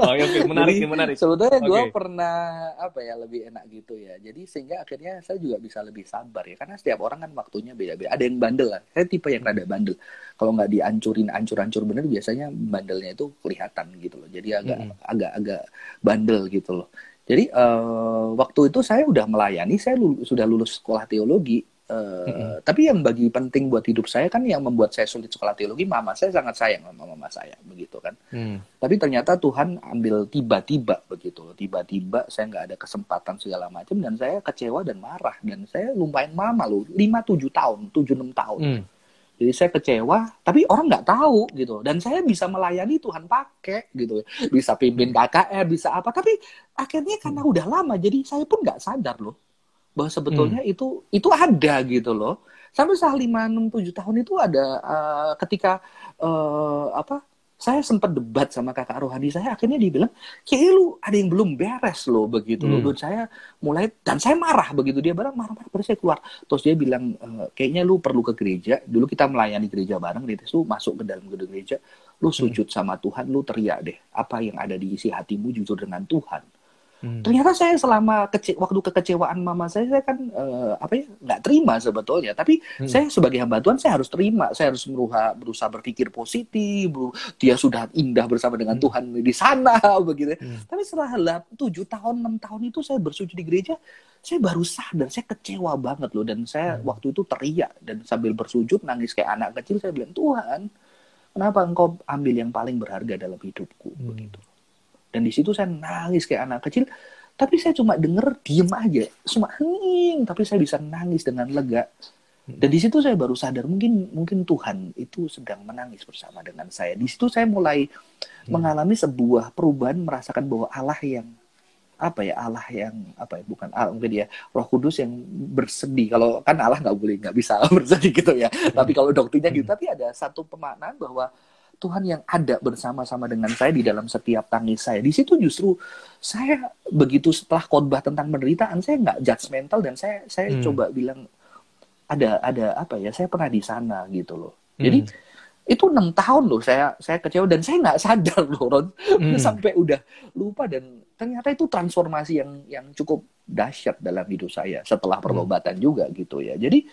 Oh oke menarik Jadi, nih menarik. Sebetulnya gue Oke. pernah apa ya lebih enak gitu ya. Jadi sehingga akhirnya saya juga bisa lebih sabar ya. Karena setiap orang kan waktunya beda-beda. Ada yang bandel lah. Saya tipe yang rada bandel. Kalau nggak diancurin ancur-ancur bener biasanya bandelnya itu kelihatan gitu loh. Jadi agak Mm-mm. agak agak bandel gitu loh. Jadi eh, waktu itu saya udah melayani. Saya lulu- sudah lulus sekolah teologi. Eh, Mm-mm. Tapi yang bagi penting buat hidup saya kan yang membuat saya sulit sekolah teologi. Mama saya sangat sayang sama mama saya begitu kan. Hmm. Tapi ternyata Tuhan ambil tiba-tiba begitu loh. Tiba-tiba saya nggak ada kesempatan segala macam dan saya kecewa dan marah dan saya lumayan lama loh, 5-7 tahun, 7-6 tahun. Hmm. Jadi saya kecewa, tapi orang nggak tahu gitu. Dan saya bisa melayani Tuhan pakai gitu. Bisa pimpin KKR, bisa apa. Tapi akhirnya karena udah lama, jadi saya pun nggak sadar loh. Bahwa sebetulnya itu itu ada gitu loh. Sampai saat 5, 6, 7 tahun itu ada eh, ketika eh, apa saya sempat debat sama kakak rohani saya akhirnya dia bilang kayaknya lu ada yang belum beres loh begitu loh. Hmm. dan saya mulai dan saya marah begitu. Dia bareng marah-marah baru saya keluar. Terus dia bilang "Eh, kayaknya lu perlu ke gereja. Dulu kita melayani gereja bareng dia tuh masuk ke dalam gedung gereja. Lu sujud sama Tuhan lu teriak deh apa yang ada di isi hatimu jujur dengan Tuhan Hmm. ternyata saya selama kece waktu kekecewaan mama saya saya kan eh, apa ya nggak terima sebetulnya tapi Hmm. saya sebagai hamba Tuhan saya harus terima saya harus berusaha berusaha berpikir positif beru- dia sudah indah bersama dengan Hmm. Tuhan di sana begitu Hmm. tapi setelah lah tujuh tahun enam tahun itu saya bersujud di gereja saya baru sadar saya kecewa banget loh dan saya Hmm. waktu itu teriak dan sambil bersujud nangis kayak anak kecil saya bilang Tuhan kenapa engkau ambil yang paling berharga dalam hidupku Hmm. begitu dan di situ saya nangis kayak anak kecil tapi saya cuma denger diem aja cuma hening tapi saya bisa nangis dengan lega Dan di situ saya baru sadar mungkin mungkin Tuhan itu sedang menangis bersama dengan saya. Di situ saya mulai hmm. mengalami sebuah perubahan merasakan bahwa Allah yang apa ya Allah yang apa ya bukan Allah mungkin ya Roh Kudus yang bersedih kalau kan Allah nggak boleh nggak bisa bersedih gitu ya hmm. tapi kalau doktrinnya gitu hmm. tapi ada satu pemaknaan bahwa Tuhan yang ada bersama-sama dengan saya di dalam setiap tangis saya. Di situ justru saya begitu setelah khotbah tentang penderitaan saya nggak judgmental dan saya saya hmm. coba bilang ada ada apa ya saya pernah di sana gitu loh. Jadi hmm itu enam tahun loh saya saya kecewa dan saya nggak sadar loh Ron hmm. sampai udah lupa dan ternyata itu transformasi yang yang cukup dahsyat dalam hidup saya setelah pertobatan hmm. juga gitu ya jadi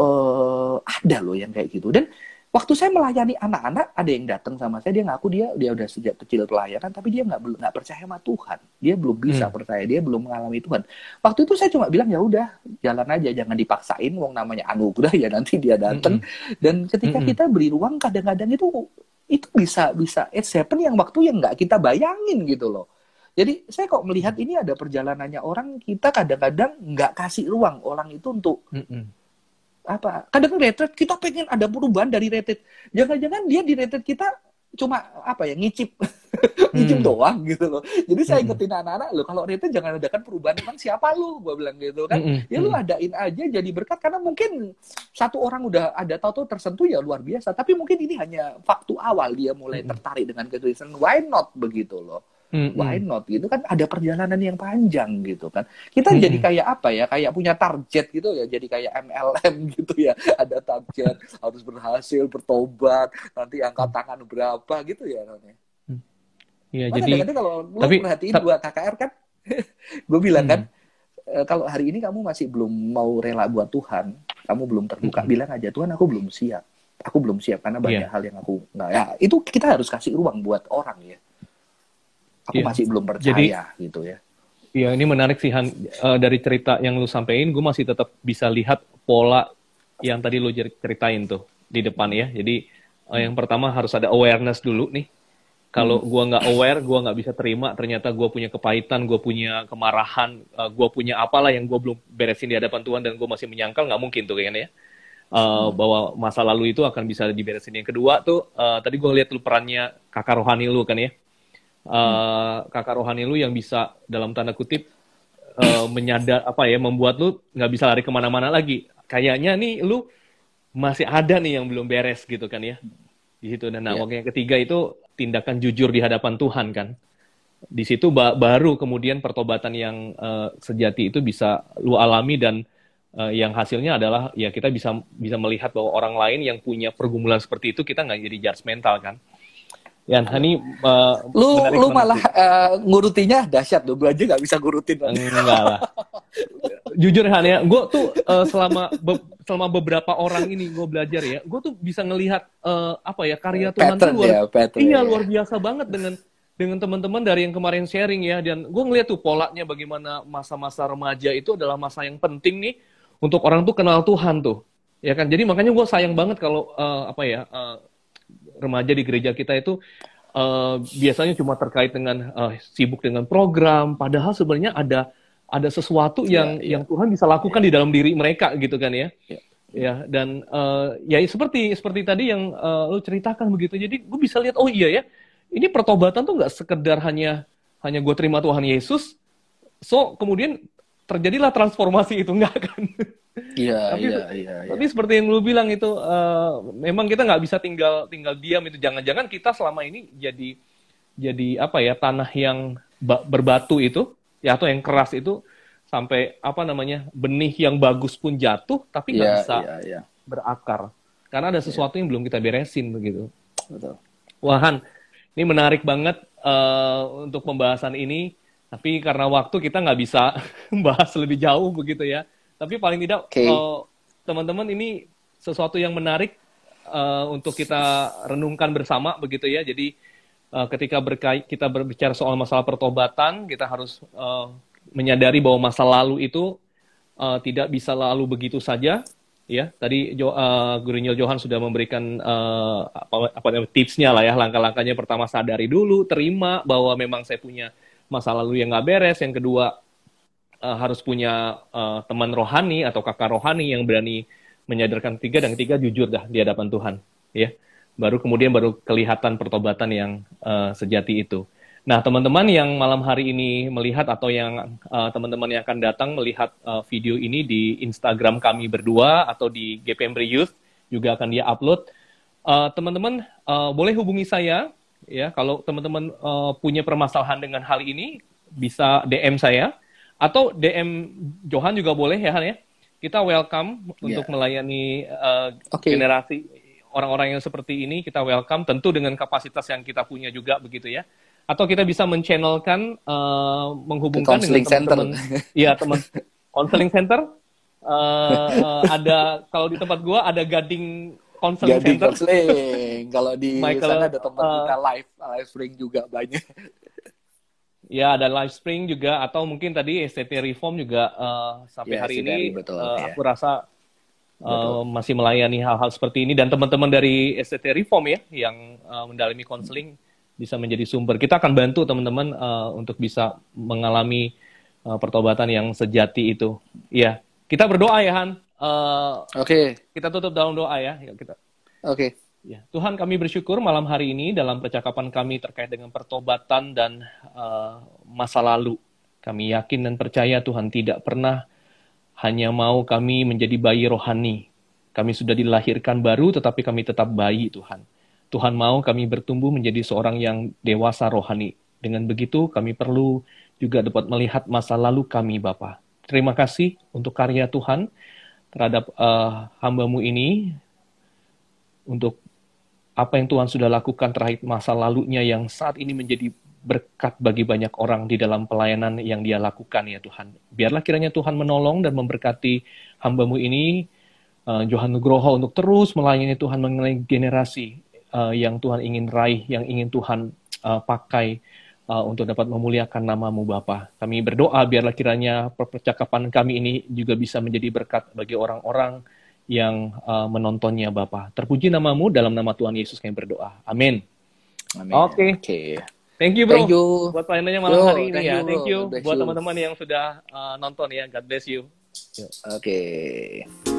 uh, ada loh yang kayak gitu dan waktu saya melayani anak-anak ada yang datang sama saya dia ngaku dia dia udah sejak kecil pelayanan tapi dia nggak nggak percaya sama Tuhan dia belum bisa hmm. percaya dia belum mengalami Tuhan waktu itu saya cuma bilang ya udah jalan aja jangan dipaksain wong namanya anugerah ya nanti dia datang hmm. dan ketika hmm. kita beri ruang kadang-kadang itu itu bisa bisa it's happen yang waktu yang nggak kita bayangin gitu loh jadi saya kok melihat ini ada perjalanannya orang kita kadang-kadang nggak kasih ruang orang itu untuk mm apa kadang retret kita pengen ada perubahan dari retret jangan-jangan dia di retret kita cuma apa ya ngicip ngicip hmm. doang gitu loh jadi saya hmm. ingetin anak-anak lo kalau retret jangan adakan perubahan kan siapa lu gue bilang gitu kan hmm. ya lu hmm. adain aja jadi berkat karena mungkin satu orang udah ada tahu-tahu tersentuh ya luar biasa tapi mungkin ini hanya waktu awal dia mulai hmm. tertarik dengan kekristenan why not begitu loh Mm-hmm. Why not gitu kan ada perjalanan yang panjang gitu kan. Kita mm-hmm. jadi kayak apa ya? Kayak punya target gitu ya. Jadi kayak MLM gitu ya. Ada target harus berhasil bertobat, nanti angkat tangan berapa gitu ya namanya. Iya, jadi kadang kalau lu tapi, perhatiin dua KKR kan gue bilang kan e, kalau hari ini kamu masih belum mau rela buat Tuhan, kamu belum terbuka, hmm. bilang aja Tuhan aku belum siap. Aku belum siap karena banyak yeah. hal yang aku nggak ya itu kita harus kasih ruang buat orang ya aku yeah. masih belum percaya Jadi, gitu ya. Iya, ini menarik sih Han. Uh, dari cerita yang lu sampein, gue masih tetap bisa lihat pola yang tadi lu ceritain tuh di depan ya. Jadi uh, yang pertama harus ada awareness dulu nih. Kalau hmm. gue nggak aware, gue nggak bisa terima. Ternyata gue punya kepahitan, gue punya kemarahan, uh, eh, gue punya apalah yang gue belum beresin di hadapan Tuhan dan gue masih menyangkal, nggak mungkin tuh kayaknya ya. Uh, bahwa masa lalu itu akan bisa diberesin. Yang kedua tuh, uh, tadi gue lihat lu perannya kakak rohani lu kan ya uh, kakak rohani lu yang bisa dalam tanda kutip uh, menyadar apa ya membuat lu nggak bisa lari ke mana-mana lagi. Kayaknya nih lu masih ada nih yang belum beres gitu kan ya. Di situ. Dan nah yeah. yang ketiga itu tindakan jujur di hadapan Tuhan kan. Di situ ba baru kemudian pertobatan yang uh, sejati itu bisa lu alami dan uh, yang hasilnya adalah ya kita bisa bisa melihat bahwa orang lain yang punya pergumulan seperti itu kita nggak jadi judgmental kan Ya, ini uh, lu lu malah uh, ngurutinya dahsyat loh. Gue aja nggak bisa ngurutin. Enggak lah. Jujur Han ya, gue tuh uh, selama be selama beberapa orang ini gue belajar ya, gue tuh bisa ngelihat uh, apa ya karya Tuhan tuh luar, ya, iya ya. luar biasa banget dengan dengan teman-teman dari yang kemarin sharing ya, dan gue ngeliat tuh polanya bagaimana masa-masa remaja itu adalah masa yang penting nih untuk orang tuh kenal Tuhan tuh, ya kan. Jadi makanya gue sayang banget kalau uh, apa ya. Uh, remaja di gereja kita itu uh, biasanya cuma terkait dengan uh, sibuk dengan program, padahal sebenarnya ada ada sesuatu iya, yang yeah, yang Tuhan bisa lakukan yeah. di dalam diri mereka gitu kan ya. Yeah. Ya dan uh, ya seperti seperti tadi yang uh, lu ceritakan begitu. Jadi gue bisa lihat oh iya ya, ini pertobatan tuh nggak sekedar hanya hanya gue terima Tuhan Yesus, so kemudian terjadilah transformasi itu enggak kan? Iya, tapi, iya, iya, iya. Tapi seperti yang lu bilang itu, uh, memang kita nggak bisa tinggal tinggal diam itu. Jangan-jangan kita selama ini jadi jadi apa ya tanah yang berbatu itu, ya atau yang keras itu sampai apa namanya benih yang bagus pun jatuh, tapi nggak yeah, bisa yeah, yeah. berakar karena ada sesuatu yeah. yang belum kita beresin begitu. Betul. Wahan, ini menarik banget uh, untuk pembahasan ini. Tapi karena waktu kita nggak bisa bahas lebih jauh begitu ya. Tapi paling tidak okay. uh, teman-teman ini sesuatu yang menarik uh, untuk kita renungkan bersama begitu ya. Jadi uh, ketika berkait kita berbicara soal masalah pertobatan, kita harus uh, menyadari bahwa masa lalu itu uh, tidak bisa lalu begitu saja. Ya, tadi jo, uh, Guru Johan sudah memberikan uh, apa, apa tipsnya lah ya, langkah-langkahnya. Pertama sadari dulu, terima bahwa memang saya punya masa lalu yang nggak beres. Yang kedua uh, harus punya uh, teman rohani atau kakak rohani yang berani menyadarkan tiga dan ketiga jujur dah di hadapan Tuhan, ya. Baru kemudian baru kelihatan pertobatan yang uh, sejati itu. Nah, teman-teman yang malam hari ini melihat atau yang uh, teman-teman yang akan datang melihat uh, video ini di Instagram kami berdua atau di GPM Youth juga akan dia upload. Uh, teman-teman uh, boleh hubungi saya ya kalau teman-teman uh, punya permasalahan dengan hal ini bisa DM saya atau DM Johan juga boleh ya Han ya. Kita welcome yeah. untuk melayani uh, okay. generasi orang-orang yang seperti ini kita welcome tentu dengan kapasitas yang kita punya juga begitu ya atau kita bisa menchannelkan uh, menghubungkan dengan teman-teman ya teman counseling center uh, uh, ada kalau di tempat gua ada gading counseling gading center counseling kalau di Michael, sana ada tempat uh, kita live live spring juga banyak ya ada live spring juga atau mungkin tadi STT reform juga uh, sampai ya, hari ini betul, uh, ya. aku rasa uh, masih melayani hal-hal seperti ini dan teman-teman dari STT reform ya yang uh, mendalami konseling bisa menjadi sumber. Kita akan bantu teman-teman uh, untuk bisa mengalami uh, pertobatan yang sejati itu. Iya, kita berdoa ya Han. Uh, Oke. Okay. Kita tutup dalam doa ya. ya kita. Oke. Okay. Ya, Tuhan kami bersyukur malam hari ini dalam percakapan kami terkait dengan pertobatan dan uh, masa lalu. Kami yakin dan percaya Tuhan tidak pernah hanya mau kami menjadi bayi rohani. Kami sudah dilahirkan baru tetapi kami tetap bayi Tuhan. Tuhan mau kami bertumbuh menjadi seorang yang dewasa rohani. Dengan begitu kami perlu juga dapat melihat masa lalu kami Bapa. Terima kasih untuk karya Tuhan terhadap uh, hambamu ini, untuk apa yang Tuhan sudah lakukan terhadap masa lalunya yang saat ini menjadi berkat bagi banyak orang di dalam pelayanan yang dia lakukan ya Tuhan. Biarlah kiranya Tuhan menolong dan memberkati hambamu ini, uh, Johan Nugroho untuk terus melayani Tuhan mengenai generasi uh, yang Tuhan ingin raih, yang ingin Tuhan uh, pakai uh, untuk dapat memuliakan namamu Bapa. Kami berdoa biarlah kiranya percakapan kami ini juga bisa menjadi berkat bagi orang-orang yang uh, menontonnya Bapa. Terpuji namamu dalam nama Tuhan Yesus kami berdoa. Amin. Oke. Okay. Okay. Thank you bro. Thank you. Buat pelayanannya malam hari ini ya. thank you. Thank you buat teman-teman yang sudah uh, nonton ya. God bless you. Oke. Okay.